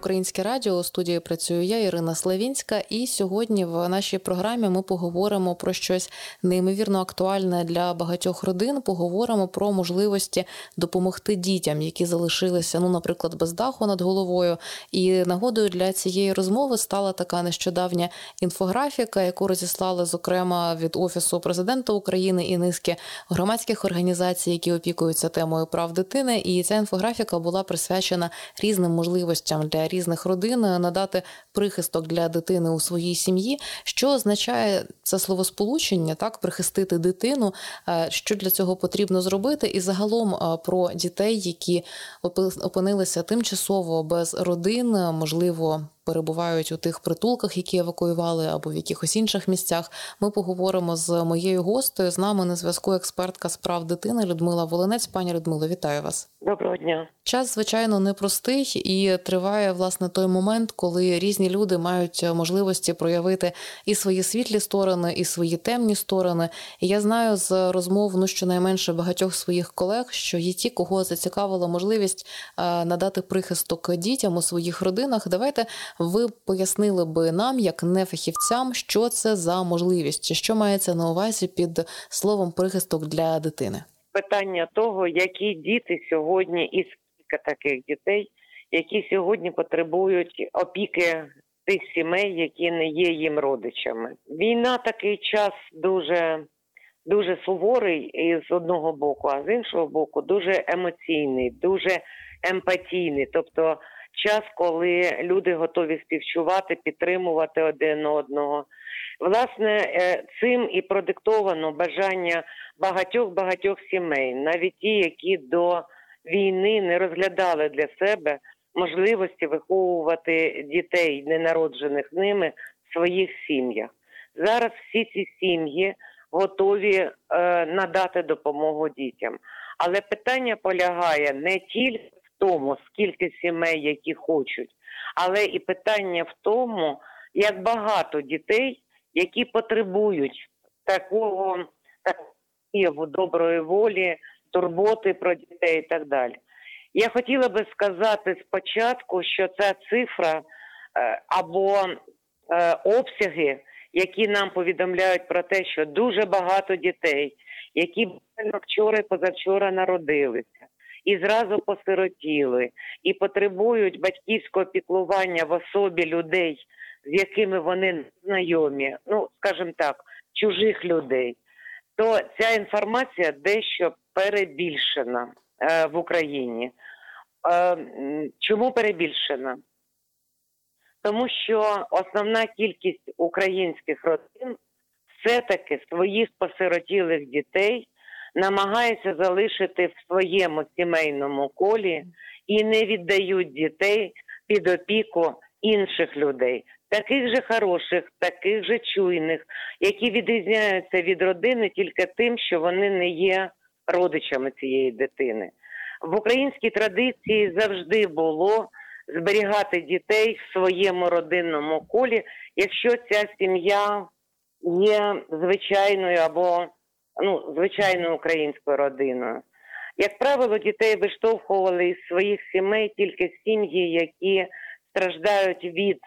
Українське Радіо. У студії працюю я, Ірина Славінська. І сьогодні в нашій програмі ми поговоримо про щось неймовірно актуальне для багатьох родин. Поговоримо про можливості допомогти дітям, які залишилися, ну, наприклад, без даху над головою. І нагодою для цієї розмови стала така нещодавня інфографіка, яку розіслали зокрема від офісу президента України і низки громадських організацій, які опікуються темою прав дитини. І ця інфографіка була присвячена різним можливостям для різних родин надати прихисток для дитини у своїй сім'ї. Що означає це словосполучення, так прихистити дитину, е, що для цього потрібно зробити, і загалом е, про дітей, які опинилися тимчасово без родин, можливо перебувають у тих притулках, які евакуювали, або в якихось інших місцях. Ми поговоримо з моєю гостею. З нами на зв'язку експертка з прав дитини Людмила Волинець. Пані Людмило, вітаю вас. Доброго дня. Час, звичайно, непростий і триває власне той момент, коли різні люди мають можливості проявити і свої світлі сторони, і свої темні сторони. І я знаю з розмов ну щонайменше багатьох своїх колег, що є ті, кого зацікавила можливість е, надати прихисток дітям у своїх родинах. Давайте ви пояснили би нам, як не фахівцям, що це за можливість, чи що мається на увазі під словом прихисток для дитини? Питання того, які діти сьогодні, і скільки таких дітей, які сьогодні потребують опіки тих сімей, які не є їм родичами. Війна такий час дуже. Дуже суворий і з одного боку, а з іншого боку, дуже емоційний, дуже емпатійний. Тобто час, коли люди готові співчувати, підтримувати один одного. Власне, е, цим і продиктовано бажання багатьох багатьох сімей, навіть ті, які до війни не розглядали для себе можливості виховувати дітей, ненароджених ними в своїх сім'ях. Зараз всі ці сім'ї готові е, надати допомогу дітям. Але питання полягає не тільки тому, скільки сімей, які хочуть, але і питання в тому, як багато дітей, які потребують такого такого доброї волі, турботи про дітей і так далі. Я хотіла би сказати спочатку, що ця цифра е, або е, обсяги, які нам повідомляють про те, що дуже багато дітей, які вчора і позавчора народилися, і зразу посиротіли, і потребують батьківського піклування в особі людей, з якими вони знайомі, ну скажімо так, чужих людей, то ця інформація дещо перебільшена е, в Україні. Е, чому перебільшена? Тому що основна кількість українських родин все-таки своїх посиротілих дітей намагаються залишити в своєму сімейному колі і не віддають дітей під опіку інших людей, таких же хороших, таких же чуйних, які відрізняються від родини тільки тим, що вони не є родичами цієї дитини. В українській традиції завжди було зберігати дітей в своєму родинному колі, якщо ця сім'я є звичайною або ну, звичайною українською родиною. Як правило, дітей виштовхували із своїх сімей тільки сім'ї, які страждають від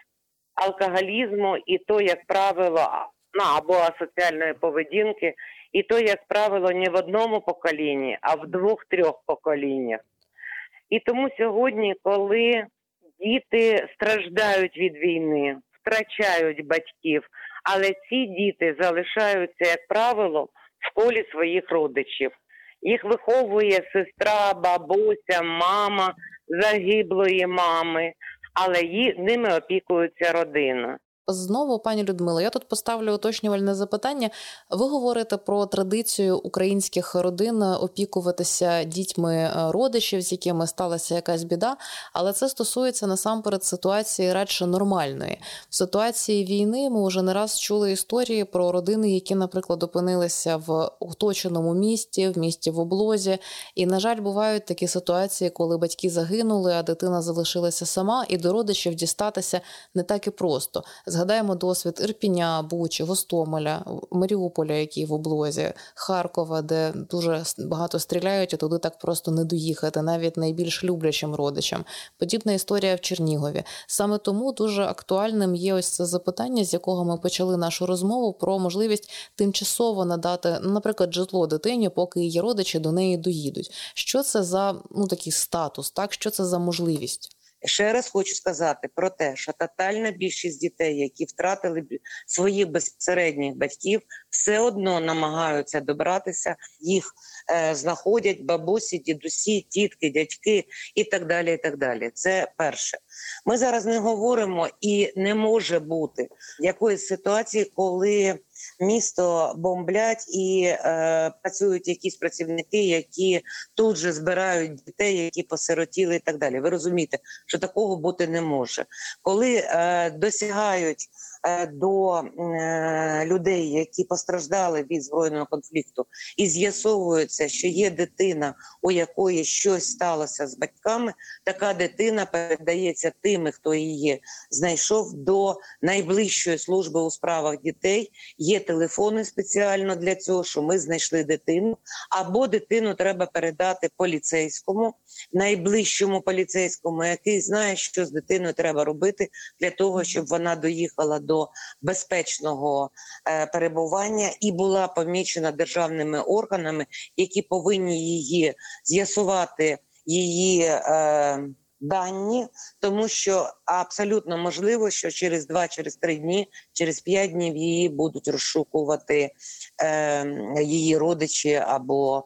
алкоголізму, і то, як правило, ну, або асоціальної поведінки, і то, як правило, не в одному поколінні, а в двох-трьох поколіннях. І тому сьогодні, коли діти страждають від війни, втрачають батьків, але ці діти залишаються, як правило, в колі своїх родичів. Їх виховує сестра, бабуся, мама загиблої мами, але ї, ними опікується родина. Знову, пані Людмила, я тут поставлю уточнювальне запитання. Ви говорите про традицію українських родин опікуватися дітьми е, родичів, з якими сталася якась біда, але це стосується насамперед ситуації радше нормальної. В ситуації війни ми вже не раз чули історії про родини, які, наприклад, опинилися в оточеному місті, в місті в облозі. І, на жаль, бувають такі ситуації, коли батьки загинули, а дитина залишилася сама, і до родичів дістатися не так і просто Згадаємо досвід Ірпіня, Бучі, Гостомеля, Маріуполя, які в облозі, Харкова, де дуже багато стріляють, і туди так просто не доїхати, навіть найбільш люблячим родичам. Подібна історія в Чернігові. Саме тому дуже актуальним є ось це запитання, з якого ми почали нашу розмову про можливість тимчасово надати, наприклад, житло дитині, поки її родичі до неї доїдуть. Що це за ну такий статус? Так що це за можливість? Ще раз хочу сказати про те, що тотальна більшість дітей, які втратили своїх безпосередніх батьків, все одно намагаються добратися, їх е, знаходять бабусі, дідусі, тітки, дядьки і так далі. І так далі. Це перше. Ми зараз не говоримо і не може бути якоїсь ситуації, коли місто бомблять і е, працюють якісь працівники, які тут же збирають дітей, які посиротіли, і так далі. Ви розумієте, що такого бути не може, коли е, досягають. Е, до е, людей, які постраждали від збройного конфлікту, і з'ясовується, що є дитина, у якої щось сталося з батьками. Така дитина передається тими, хто її знайшов до найближчої служби у справах дітей. Є телефони спеціально для цього, що ми знайшли дитину, або дитину треба передати поліцейському, найближчому поліцейському, який знає, що з дитиною треба робити для того, щоб вона доїхала до до безпечного е, перебування і була помічена державними органами, які повинні її з'ясувати її. Е, Дані, тому що абсолютно можливо, що через два, через три дні, через п'ять днів її будуть розшукувати е, її родичі або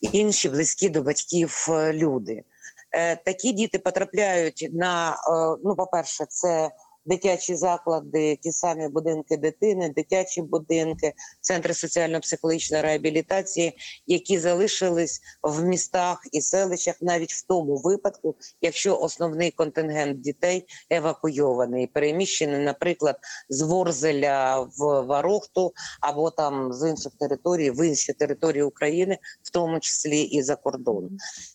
інші близькі до батьків е, люди. Е, Такі діти потрапляють на ну, по перше, це дитячі заклади, ті самі будинки дитини, дитячі будинки, центри соціально-психологічної реабілітації, які залишились в містах і селищах, навіть в тому випадку, якщо основний контингент дітей евакуйований, переміщений, наприклад, з Ворзеля в Варохту або там з інших територій, в інші території України, в тому числі і за кордон.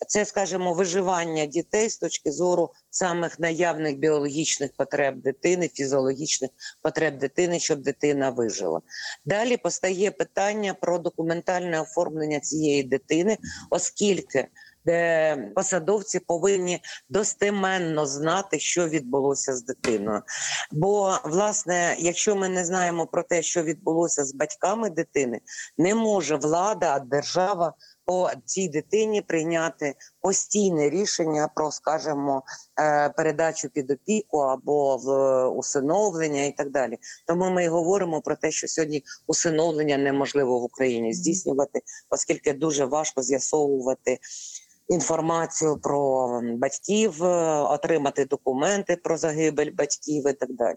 Це скажімо, виживання дітей з точки зору самих наявних біологічних потреб дитини, фізіологічних потреб дитини, щоб дитина вижила. Далі постає питання про документальне оформлення цієї дитини, оскільки де посадовці повинні достеменно знати, що відбулося з дитиною. Бо, власне, якщо ми не знаємо про те, що відбулося з батьками дитини, не може влада, держава по цій дитині прийняти постійне рішення про, скажімо, е, передачу під опіку або в усиновлення і так далі. Тому ми і говоримо про те, що сьогодні усиновлення неможливо в Україні здійснювати, оскільки дуже важко з'ясовувати інформацію про батьків, е, отримати документи про загибель батьків і так далі.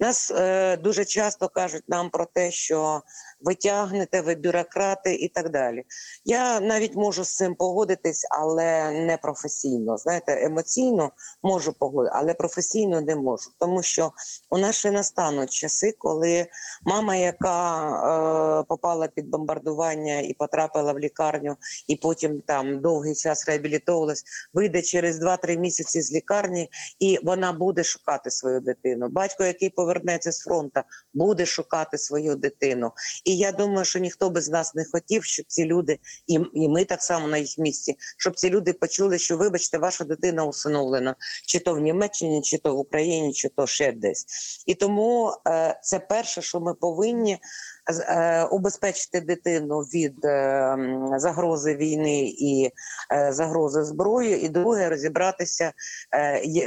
Нас е, дуже часто кажуть нам про те, що ви тягнете, ви бюрократи і так далі. Я навіть можу з цим погодитись, але не професійно. Знаєте, емоційно можу погодити, але професійно не можу. Тому що у нас ще настануть часи, коли мама, яка е, попала під бомбардування і потрапила в лікарню, і потім там довгий час реабілітовувалась, вийде через 2-3 місяці з лікарні, і вона буде шукати свою дитину. Батько, який повернеться з фронту, буде шукати свою дитину. І я думаю, що ніхто без нас не хотів, щоб ці люди, і і ми так само на їх місці, щоб ці люди почули, що, вибачте, ваша дитина усиновлена, чи то в Німеччині, чи то в Україні, чи то ще десь. І тому е, це перше, що ми повинні убезпечити дитину від е, загрози війни і е, загрози зброї, і друге розібратися,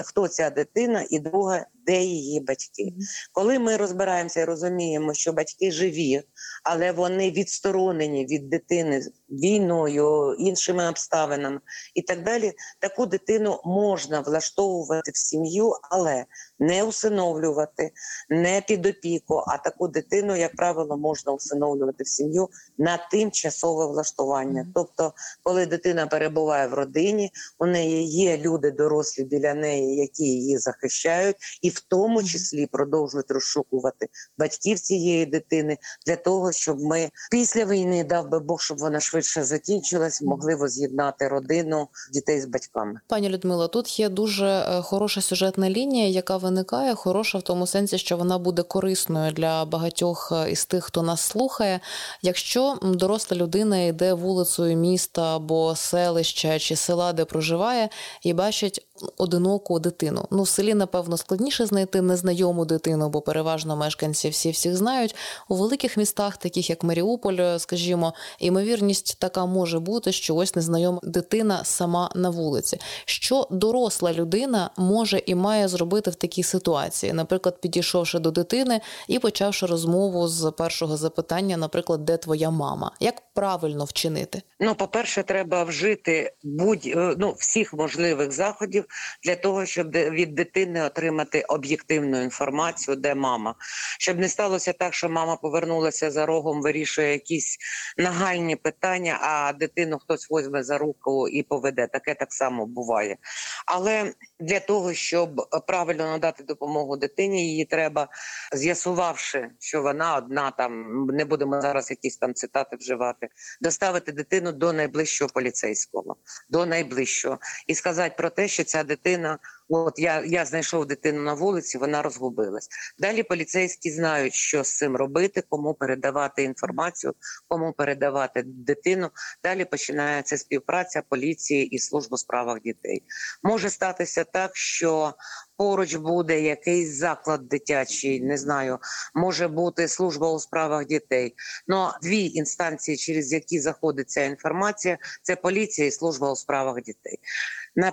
хто ця дитина, і друге, де її батьки. Коли ми розбираємося і розуміємо, що батьки живі, але вони відсторонені від дитини війною, іншими обставинами і так далі, таку дитину можна влаштовувати в сім'ю, але не усиновлювати, не під опіку, а таку дитину, як правило, можна усиновлювати в сім'ю на тимчасове влаштування. Тобто, коли дитина перебуває в родині, у неї є люди дорослі біля неї, які її захищають, і в тому числі продовжують розшукувати батьків цієї дитини для того, щоб ми після війни дав би Бог, щоб вона швидше закінчилась, могли воз'єднати родину дітей з батьками. Пані Людмила, тут є дуже е, хороша сюжетна лінія, яка виникає. Хороша в тому сенсі, що вона буде корисною для багатьох е, із тих, хто нас слухає. Якщо доросла людина йде вулицею міста або селища чи села, де проживає, і бачить одиноку дитину. Ну, в селі, напевно, складніше знайти незнайому дитину, бо переважно мешканці всі всіх знають. У великих містах, таких як Маріуполь, скажімо, ймовірність така може бути, що ось незнайома дитина сама на вулиці. Що доросла людина може і має зробити в такій ситуації, наприклад, підійшовши до дитини і почавши розмову з першого запитання, наприклад, де твоя мама? Як правильно вчинити? Ну, по-перше, треба вжити будь ну всіх можливих заходів для того, щоб від дитини отримати об'єктивну інформацію, де мама, щоб не сталося так, що мама повернулася за рогом, вирішує якісь нагальні питання, а дитину хтось возьме за руку і поведе. Таке так само буває. Але для того, щоб правильно надати допомогу дитині, її треба з'ясувавши, що вона одна там не будемо зараз якісь там цитати вживати, доставити дитину до найближчого поліцейського, до найближчого і сказати про те, що ця дитина, от я я знайшов дитину на вулиці, вона розгубилась. Далі поліцейські знають, що з цим робити, кому передавати інформацію, кому передавати дитину. Далі починається співпраця поліції і служби справах дітей. Може статися так, що Поруч буде якийсь заклад дитячий, не знаю, може бути служба у справах дітей. Ну дві інстанції, через які заходить ця інформація, це поліція і служба у справах дітей.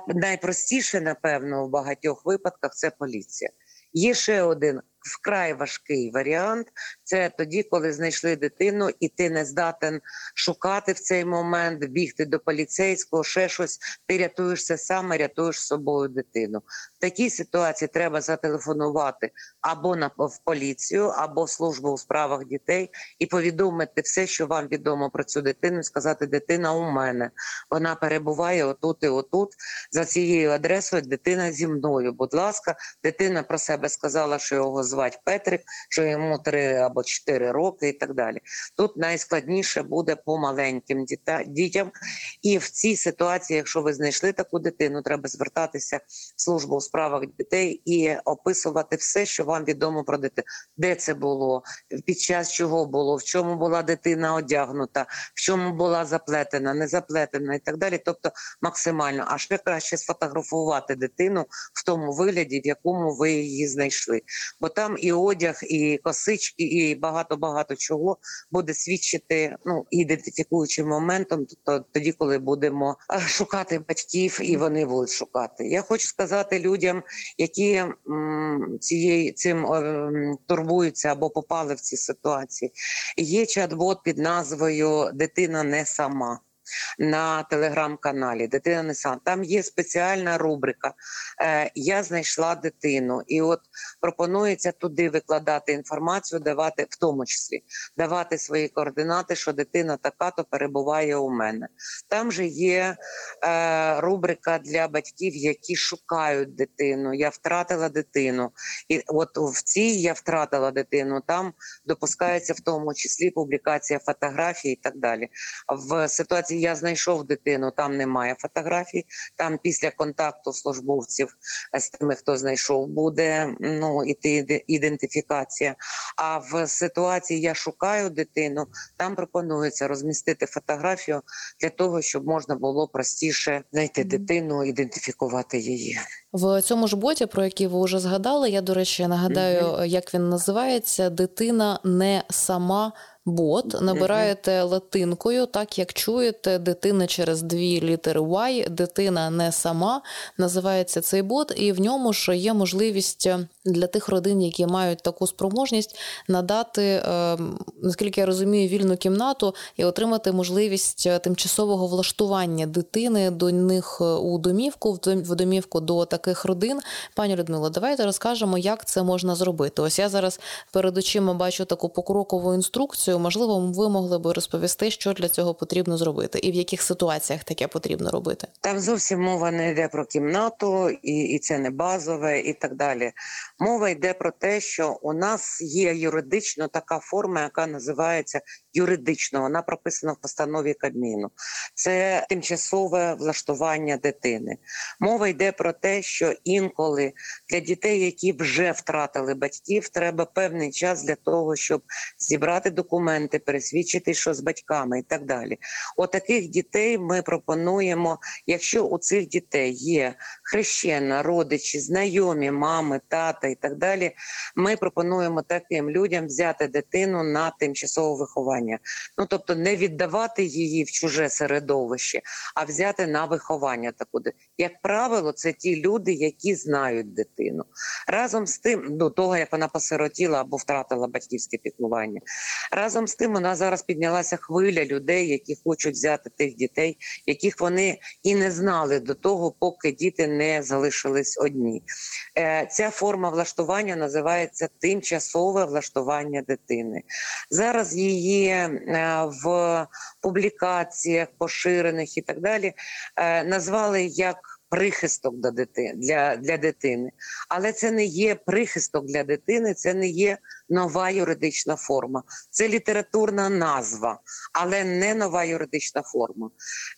Найпростіше, напевно, в багатьох випадках це поліція. Є ще один вкрай важкий варіант. Це тоді, коли знайшли дитину, і ти не здатен шукати в цей момент, бігти до поліцейського, ще щось. Ти рятуєшся саме, рятуєш собою дитину. В такій ситуації треба зателефонувати або на в поліцію, або в службу у справах дітей і повідомити все, що вам відомо про цю дитину. Сказати, дитина у мене вона перебуває отут і отут. За цією адресою дитина зі мною. Будь ласка, дитина про себе сказала, що його звати Петрик, що йому три або чотири роки, і так далі. Тут найскладніше буде по маленьким дітям. І в цій ситуації, якщо ви знайшли таку дитину, треба звертатися в службу у справах дітей і описувати все, що вам відомо про дитину, де це було, під час чого було, в чому була дитина одягнута, в чому була заплетена, не заплетена і так далі. Тобто максимально, а ще краще сфотографувати дитину в тому вигляді, в якому ви її знайшли. Бо там і одяг, і косички, і багато багато чого буде свідчити ну ідентифікуючим моментом, тобто тоді, коли будемо шукати батьків, і вони будуть шукати. Я хочу сказати людям, які м, цієї цим м, турбуються або попали в ці ситуації. Є чат-бот під назвою Дитина не сама на телеграм-каналі Дитина не сам. Там є спеціальна рубрика. Е, Я знайшла дитину, і от пропонується туди викладати інформацію, давати в тому числі давати свої координати, що дитина така, то перебуває у мене. Там же є е, рубрика для батьків, які шукають дитину. Я втратила дитину, і от в цій я втратила дитину. Там допускається в тому числі публікація фотографій і так далі. В ситуації я знайшов дитину, там немає фотографій. Там після контакту службовців з тими, хто знайшов, буде ну іти ідентифікація. А в ситуації я шукаю дитину, там пропонується розмістити фотографію для того, щоб можна було простіше знайти дитину, ідентифікувати її. В цьому ж боті, про який ви вже згадали, я до речі нагадаю, mm -hmm. як він називається Дитина не сама бот. Набираєте латинкою, так як чуєте, дитина через дві літери Y, дитина не сама. Називається цей бот, і в ньому ж є можливість для тих родин, які мають таку спроможність, надати, е, наскільки я розумію, вільну кімнату і отримати можливість тимчасового влаштування дитини до них у домівку, в домівку до таких родин. Пані Людмило, давайте розкажемо, як це можна зробити. Ось я зараз перед очима бачу таку покрокову інструкцію Можливо, ви могли би розповісти, що для цього потрібно зробити, і в яких ситуаціях таке потрібно робити. Там зовсім мова не йде про кімнату, і, і це не базове, і так далі. Мова йде про те, що у нас є юридично така форма, яка називається юридично. Вона прописана в постанові Кабміну. Це тимчасове влаштування дитини. Мова йде про те, що інколи для дітей, які вже втратили батьків, треба певний час для того, щоб зібрати документи, пересвідчити, що з батьками і так далі. Отаких дітей ми пропонуємо, якщо у цих дітей є хрещена, родичі, знайомі, мами, тата і так далі. Ми пропонуємо таким людям взяти дитину на тимчасове виховання. Ну тобто не віддавати її в чуже середовище, а взяти на виховання таку. Як правило, це ті люди, які знають дитину. Разом з тим, до того як вона посиротіла або втратила батьківське піклування. Разом з тим, у нас зараз піднялася хвиля людей, які хочуть взяти тих дітей, яких вони і не знали до того, поки діти не залишились одні. Е, ця форма влаштування називається тимчасове влаштування дитини. Зараз її е, в публікаціях поширених і так далі е, назвали як прихисток до дитини для, для дитини, але це не є прихисток для дитини, це не є нова юридична форма. Це літературна назва, але не нова юридична форма.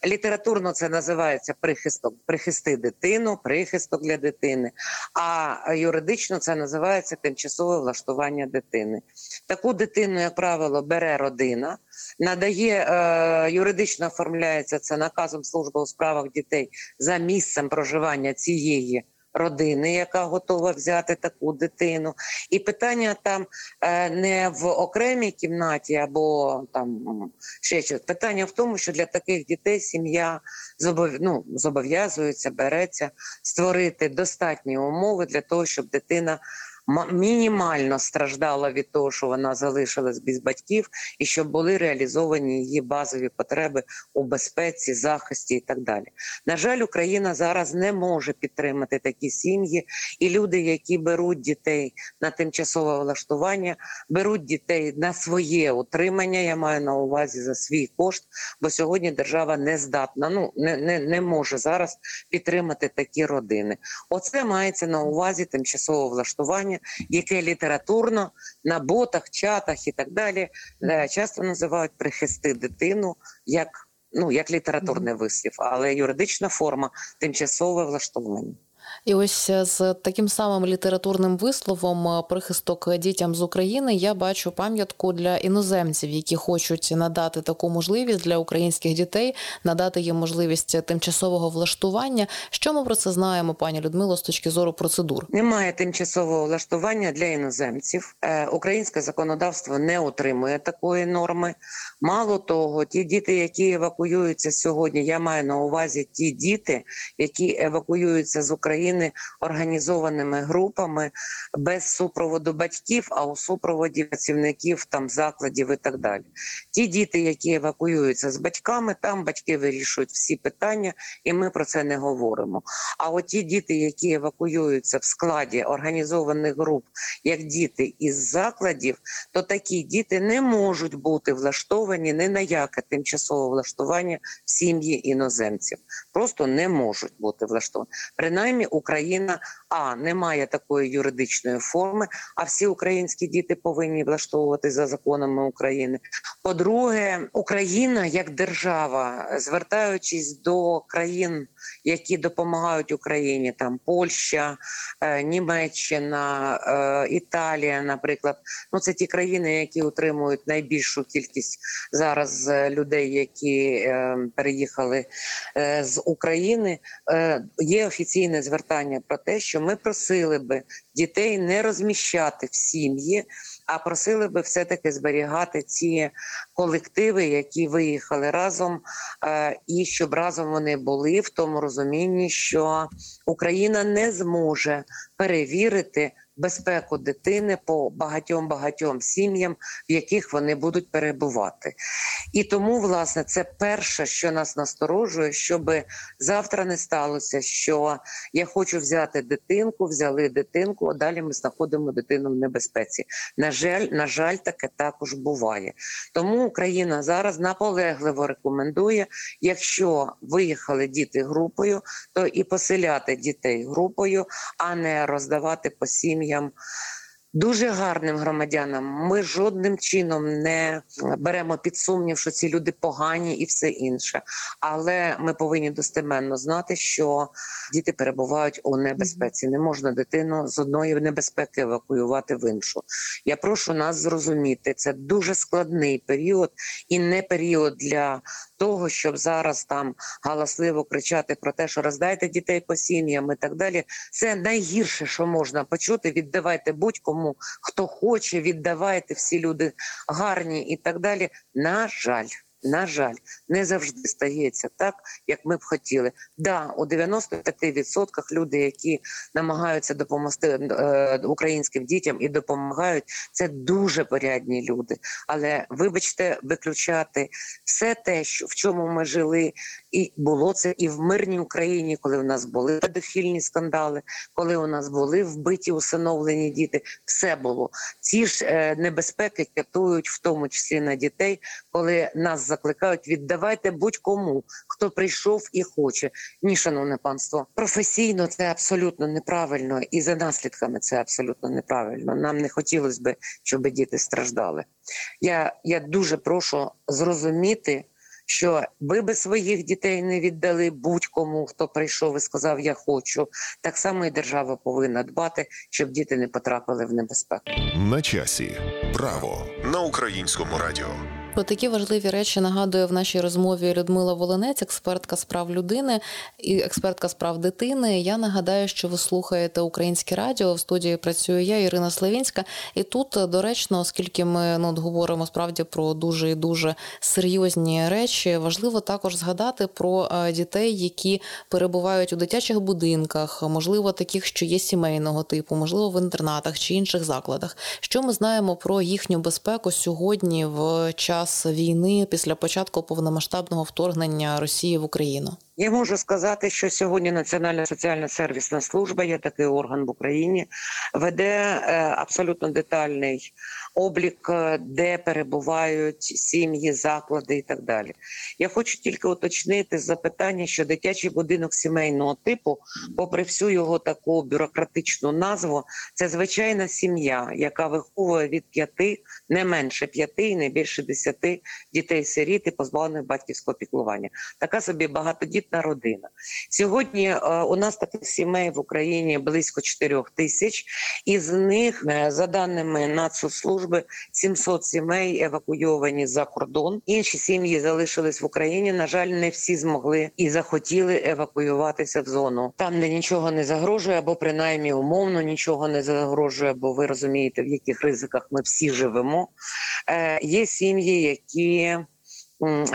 Літературно це називається прихисток, прихисти дитину, прихисток для дитини. А юридично це називається тимчасове влаштування дитини. Таку дитину, як правило, бере родина, надає е, юридично оформляється це наказом служби у справах дітей за місцем проживання цієї родини, яка готова взяти таку дитину, і питання там е, не в окремій кімнаті або там ще щось. Питання в тому, що для таких дітей сім'я ну, зобов'язується, береться створити достатні умови для того, щоб дитина мінімально страждала від того, що вона залишилась без батьків, і щоб були реалізовані її базові потреби у безпеці, захисті і так далі. На жаль, Україна зараз не може підтримати такі сім'ї, і люди, які беруть дітей на тимчасове влаштування, беруть дітей на своє утримання. Я маю на увазі за свій кошт, бо сьогодні держава не здатна, ну не, не, не може зараз підтримати такі родини. Оце мається на увазі тимчасове влаштування яке літературно на ботах, чатах і так далі. Е, часто називають прихисти дитину як ну як літературний вислів, але юридична форма тимчасове влаштування. І ось е, з таким самим літературним висловом е, прихисток дітям з України я бачу пам'ятку для іноземців, які хочуть надати таку можливість для українських дітей, надати їм можливість тимчасового влаштування. Що ми про це знаємо, пані Людмило, з точки зору процедур? Немає тимчасового влаштування для іноземців. Е, українське законодавство не утримує такої норми. Мало того, ті діти, які евакуюються сьогодні, я маю на увазі ті діти, які евакуюються з України. України організованими групами без супроводу батьків, а у супроводі працівників там закладів і так далі. Ті діти, які евакуюються з батьками, там батьки вирішують всі питання, і ми про це не говоримо. А от ті діти, які евакуюються в складі організованих груп, як діти із закладів, то такі діти не можуть бути влаштовані ні на яке тимчасове влаштування в сім'ї іноземців. Просто не можуть бути влаштовані. Принаймні Україна а не має такої юридичної форми, а всі українські діти повинні влаштовувати за законами України. По-друге, Україна як держава, звертаючись до країн, які допомагають Україні, там Польща, е, Німеччина, е, Італія, наприклад, ну це ті країни, які утримують найбільшу кількість зараз е, людей, які переїхали з України. Є офіційне звертання про те, що ми просили би дітей не розміщати в сім'ї, а просили би все-таки зберігати ці колективи, які виїхали разом, е, і щоб разом вони були в тому розумінні, що Україна не зможе перевірити безпеку дитини по багатьом багатьом сім'ям, в яких вони будуть перебувати. І тому, власне, це перше, що нас насторожує, щоб завтра не сталося, що я хочу взяти дитинку, взяли дитинку, а далі ми знаходимо дитину в небезпеці. На жаль, на жаль, таке також буває. Тому Україна зараз наполегливо рекомендує, якщо виїхали діти групою, то і поселяти дітей групою, а не роздавати по сім'ям. Дуже гарним громадянам ми жодним чином не беремо під сумнів, що ці люди погані і все інше. Але ми повинні достеменно знати, що діти перебувають у небезпеці. Не можна дитину з одної небезпеки евакуювати в іншу. Я прошу нас зрозуміти, це дуже складний період і не період для того, щоб зараз там галасливо кричати про те, що роздайте дітей по сім'ям і так далі. Це найгірше, що можна почути. Віддавайте будь-кому, хто хоче, віддавайте всі люди гарні і так далі. На жаль. На жаль, не завжди стається так, як ми б хотіли. Да, у 95% люди, які намагаються допомогти е, українським дітям і допомагають, це дуже порядні люди. Але вибачте, виключати все те, що в чому ми жили, і було це і в мирній Україні, коли у нас були педофільні скандали, коли у нас були вбиті усиновлені діти, все було. Ці ж е, небезпеки катують в тому числі на дітей, коли нас закликають віддавайте будь-кому, хто прийшов і хоче. Ні, шановне панство, професійно це абсолютно неправильно, і за наслідками це абсолютно неправильно. Нам не хотілося б, щоб діти страждали. Я, Я дуже прошу зрозуміти що ви би своїх дітей не віддали будь-кому, хто прийшов і сказав Я хочу. Так само і держава повинна дбати, щоб діти не потрапили в небезпеку. На часі право на українському радіо. Про такі важливі речі нагадує в нашій розмові Людмила Волинець, експертка справ людини і експертка справ дитини. Я нагадаю, що ви слухаєте українське радіо. В студії працюю я, Ірина Славінська. І тут доречно, оскільки ми ну, говоримо справді про дуже і дуже серйозні речі, важливо також згадати про е, дітей, які перебувають у дитячих будинках, можливо, таких, що є сімейного типу, можливо, в інтернатах чи інших закладах. Що ми знаємо про їхню безпеку сьогодні в час час війни після початку повномасштабного вторгнення Росії в Україну? Я можу сказати, що сьогодні Національна соціальна сервісна служба, є такий орган в Україні, веде е, абсолютно детальний облік, е, де перебувають сім'ї, заклади і так далі. Я хочу тільки уточнити запитання, що дитячий будинок сімейного типу, попри всю його таку бюрократичну назву, це звичайна сім'я, яка виховує від п'яти, не менше п'яти, і не більше десяти дітей сиріт і позбавлених батьківського піклування. Така собі багатодітна родина. Сьогодні е, у нас таких сімей в Україні близько 4 тисяч, із них е, за даними Нацслужби, служби 700 сімей евакуйовані за кордон. Інші сім'ї залишились в Україні. На жаль, не всі змогли і захотіли евакуюватися в зону там, де нічого не загрожує, або принаймні умовно нічого не загрожує. Бо ви розумієте, в яких ризиках ми всі живемо. Е, Є сім'ї, які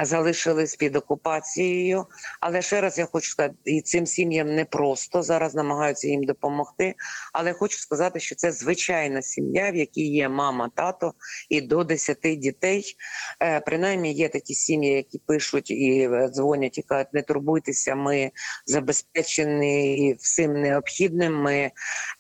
залишились під окупацією. Але ще раз я хочу сказати, і цим сім'ям не просто зараз намагаються їм допомогти. Але хочу сказати, що це звичайна сім'я, в якій є мама, тато і до 10 дітей. Е, принаймні є такі сім'ї, які пишуть і е, дзвонять і кажуть, не турбуйтеся, ми забезпечені всім необхідним. Ми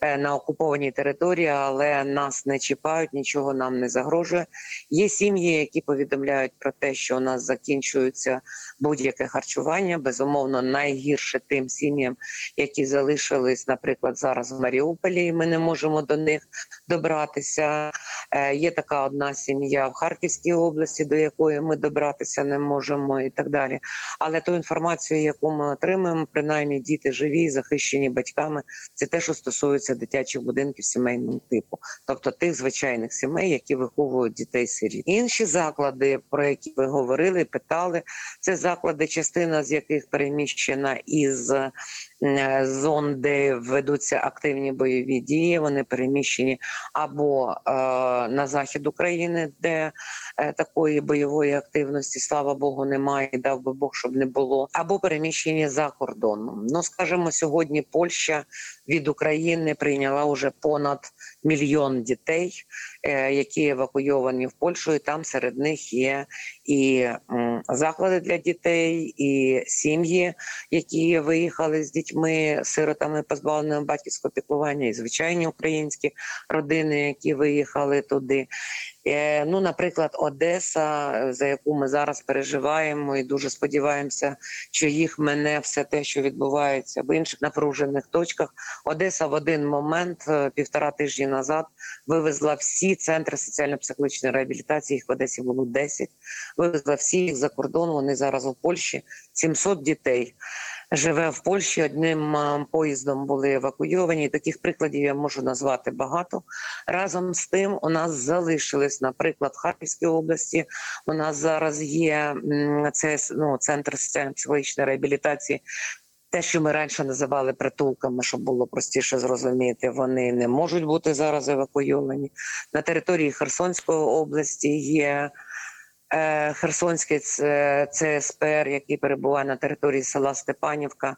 е, на окупованій території, але нас не чіпають, нічого нам не загрожує. Є сім'ї, які повідомляють про те, що у нас нас закінчується будь-яке харчування. Безумовно, найгірше тим сім'ям, які залишились, наприклад, зараз в Маріуполі. і Ми не можемо до них добратися. Е, Є така одна сім'я в Харківській області, до якої ми добратися не можемо, і так далі. Але ту інформацію, яку ми отримуємо, принаймні діти живі, захищені батьками, це те, що стосується дитячих будинків сімейного типу, тобто тих звичайних сімей, які виховують дітей сиріт. Інші заклади, про які ви говорили говорили, питали. Це заклади, частина з яких переміщена із зон, де ведуться активні бойові дії. Вони переміщені або е, на захід України, де е, такої бойової активності, слава Богу, немає. Дав би Бог, щоб не було, або переміщені за кордоном. Ну скажімо, сьогодні Польща від України прийняла вже понад мільйон дітей, е, які евакуйовані в Польщу, і там серед них є і м, заклади для дітей, і сім'ї, які виїхали з дітьми, сиротами, позбавленими батьківського піклування, і звичайні українські родини, які виїхали туди. Е, Ну, наприклад, Одеса, за яку ми зараз переживаємо, і дуже сподіваємося, що їх мене все те, що відбувається в інших напружених точках. Одеса в один момент, е, півтора тижні назад, вивезла всі центри соціально-психологічної реабілітації. Їх в Одесі було 10. Вивезла всі їх за кордон. Вони зараз у Польщі. 700 дітей живе в Польщі. Одним поїздом були евакуйовані. Таких прикладів я можу назвати багато. Разом з тим, у нас залишились, наприклад, в Харківській області. У нас зараз є це ну, центр соціально-психологічної реабілітації. Те, що ми раніше називали притулками, щоб було простіше зрозуміти, вони не можуть бути зараз евакуйовані. На території Херсонської області є е, Херсонський ц- ЦСПР, який перебуває на території села Степанівка,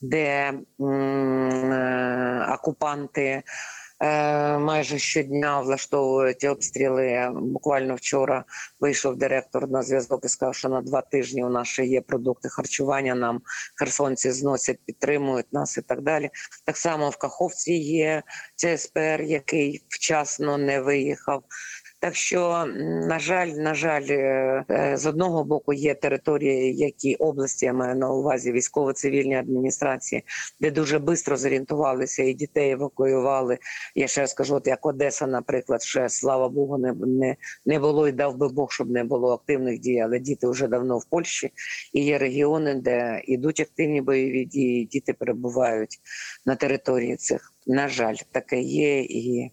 де е, окупанти е, майже щодня влаштовують обстріли. Буквально вчора вийшов директор на зв'язок і сказав, що на два тижні у нас ще є продукти харчування. Нам херсонці зносять, підтримують нас і так далі. Так само в Каховці є ЦСПР, який вчасно не виїхав. Так що, на жаль, на жаль, е, е, з одного боку є території, які області я маю на увазі військово-цивільні адміністрації, де дуже швидко зорієнтувалися і дітей евакуювали. Я ще раз кажу, от як Одеса, наприклад, ще слава Богу, не, не, не було і дав би Бог, щоб не було активних дій, але діти вже давно в Польщі. І є регіони, де йдуть активні бойові дії, і діти перебувають на території цих. На жаль, таке є, і,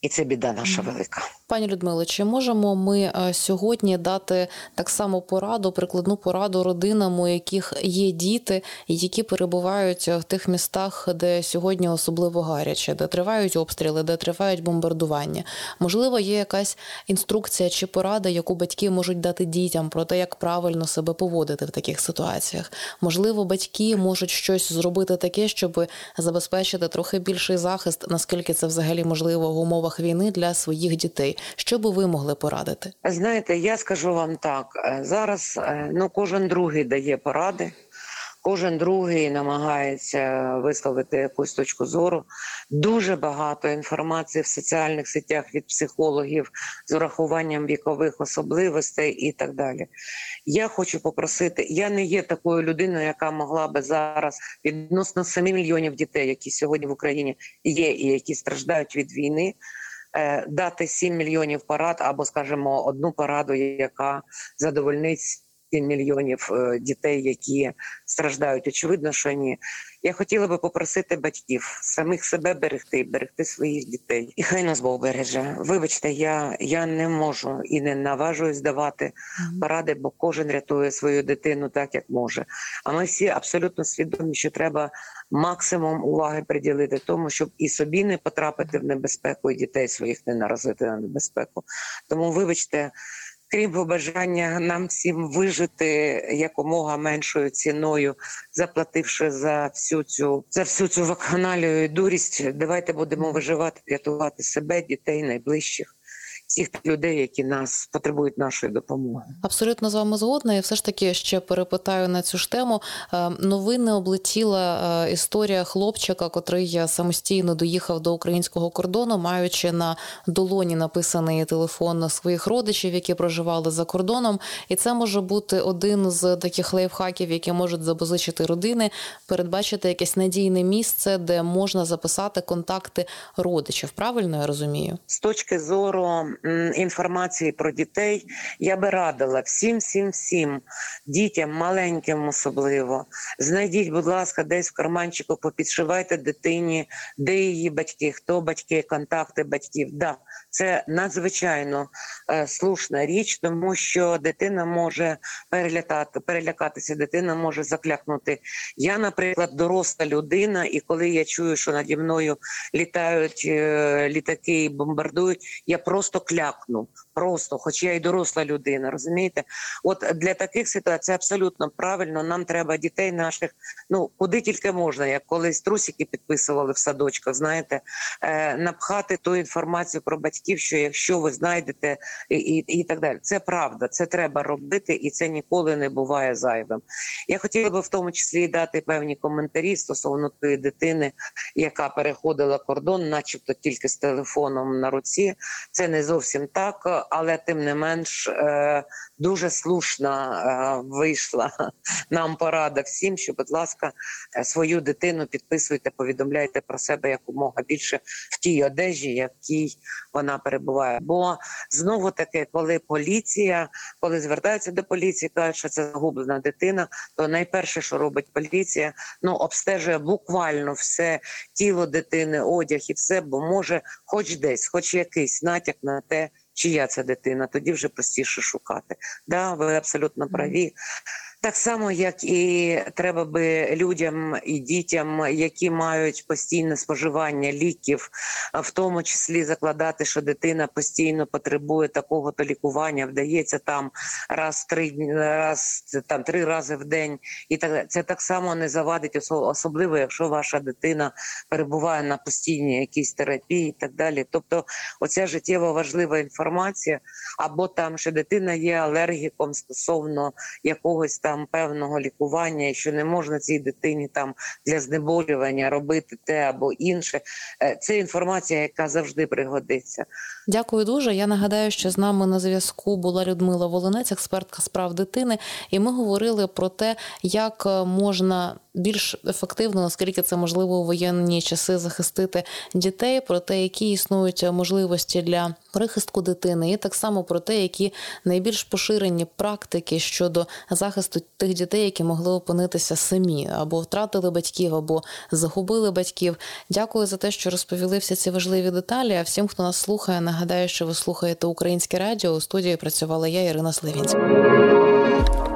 і це біда наша велика. Пані Людмило, чи можемо ми е, сьогодні дати так само пораду, прикладну пораду родинам, у яких є діти, які перебувають в тих містах, де сьогодні особливо гаряче, де тривають обстріли, де тривають бомбардування? Можливо, є якась інструкція чи порада, яку батьки можуть дати дітям про те, як правильно себе поводити в таких ситуаціях? Можливо, батьки можуть щось зробити таке, щоб забезпечити трохи більший захист, наскільки це взагалі можливо в умовах війни для своїх дітей. Що би ви могли порадити? Знаєте, я скажу вам так: е, зараз е, ну кожен другий дає поради. Кожен другий намагається висловити якусь точку зору. Дуже багато інформації в соціальних сетях від психологів з урахуванням вікових особливостей і так далі. Я хочу попросити, я не є такою людиною, яка могла би зараз відносно 7 мільйонів дітей, які сьогодні в Україні є і які страждають від війни. Е, Дати 7 мільйонів парад або, скажімо, одну параду, яка задовольнить 7 мільйонів е, дітей, які страждають. Очевидно, що ні. Я хотіла би попросити батьків самих себе берегти, берегти своїх дітей. І хай нас Бог береже. Вибачте, я, я не можу і не наважуюсь давати поради, бо кожен рятує свою дитину так, як може. А ми всі абсолютно свідомі, що треба максимум уваги приділити тому, щоб і собі не потрапити в небезпеку, і дітей своїх не наразити на небезпеку. Тому, вибачте. Крім побажання нам всім вижити якомога меншою ціною, заплативши за всю цю за всю цю вакханалію і дурість, давайте будемо виживати, рятувати себе, дітей, найближчих, всіх людей, які нас потребують нашої допомоги. Абсолютно з вами згодна. І все ж таки ще перепитаю на цю ж тему. Е, Новини облетіла е, історія хлопчика, котрий самостійно доїхав до українського кордону, маючи на долоні написаний телефон своїх родичів, які проживали за кордоном. І це може бути один з таких лайфхаків, які можуть запозичити родини, передбачити якесь надійне місце, де можна записати контакти родичів. Правильно я розумію? З точки зору інформації про дітей, я би радила всім, всім, всім дітям, маленьким особливо, знайдіть, будь ласка, десь в карманчику, попідшивайте дитині, де її батьки, хто батьки, контакти батьків. Да, це надзвичайно е, слушна річ, тому що дитина може перелякати, перелякатися, дитина може заклякнути. Я, наприклад, доросла людина, і коли я чую, що наді мною літають е, літаки і бомбардують, я просто клякну. Просто, хоч я і доросла людина, розумієте? От для таких ситуацій абсолютно правильно. Нам треба дітей наших, ну куди тільки можна, як колись трусики підписували в садочках, знаєте, е, напхати ту інформацію про батьків, що якщо ви знайдете і, і, і так далі. Це правда, це треба робити, і це ніколи не буває зайвим. Я хотіла би в тому числі дати певні коментарі стосовно тої дитини, яка переходила кордон, начебто тільки з телефоном на руці. Це не зовсім так, але тим не менш е, дуже слушна е, вийшла нам порада всім, що, будь ласка, е, свою дитину підписуйте, повідомляйте про себе якомога більше в тій одежі, якій вона перебуває. Бо знову таки, коли поліція, коли звертаються до поліції, кажуть, що це загублена дитина, то найперше, що робить поліція, ну обстежує буквально все тіло дитини, одяг і все, бо може, хоч десь, хоч якийсь натяк на те. Чия це дитина, тоді вже простіше шукати. Да, ви абсолютно праві. Так само, як і треба би людям і дітям, які мають постійне споживання ліків, в тому числі закладати, що дитина постійно потребує такого то лікування, вдається там раз три раз там три рази в день, і так це так само не завадить, особливо якщо ваша дитина перебуває на постійній якійсь терапії і так далі. Тобто, оця життєво важлива інформація, або там, що дитина є алергіком стосовно якогось там певного лікування, що не можна цій дитині там для знеболювання робити те або інше. Е, Це інформація, яка завжди пригодиться. Дякую дуже. Я нагадаю, що з нами на зв'язку була Людмила Волинець, експертка з прав дитини, і ми говорили про те, як е, можна більш ефективно, наскільки це можливо у воєнні часи, захистити дітей, про те, які існують можливості для прихистку дитини, і так само про те, які найбільш поширені практики щодо захисту тих дітей, які могли опинитися самі або втратили батьків, або загубили батьків. Дякую за те, що розповіли всі ці важливі деталі. А всім, хто нас слухає, нагадаю, що ви слухаєте українське радіо. У студії працювала я, Ірина Славінська.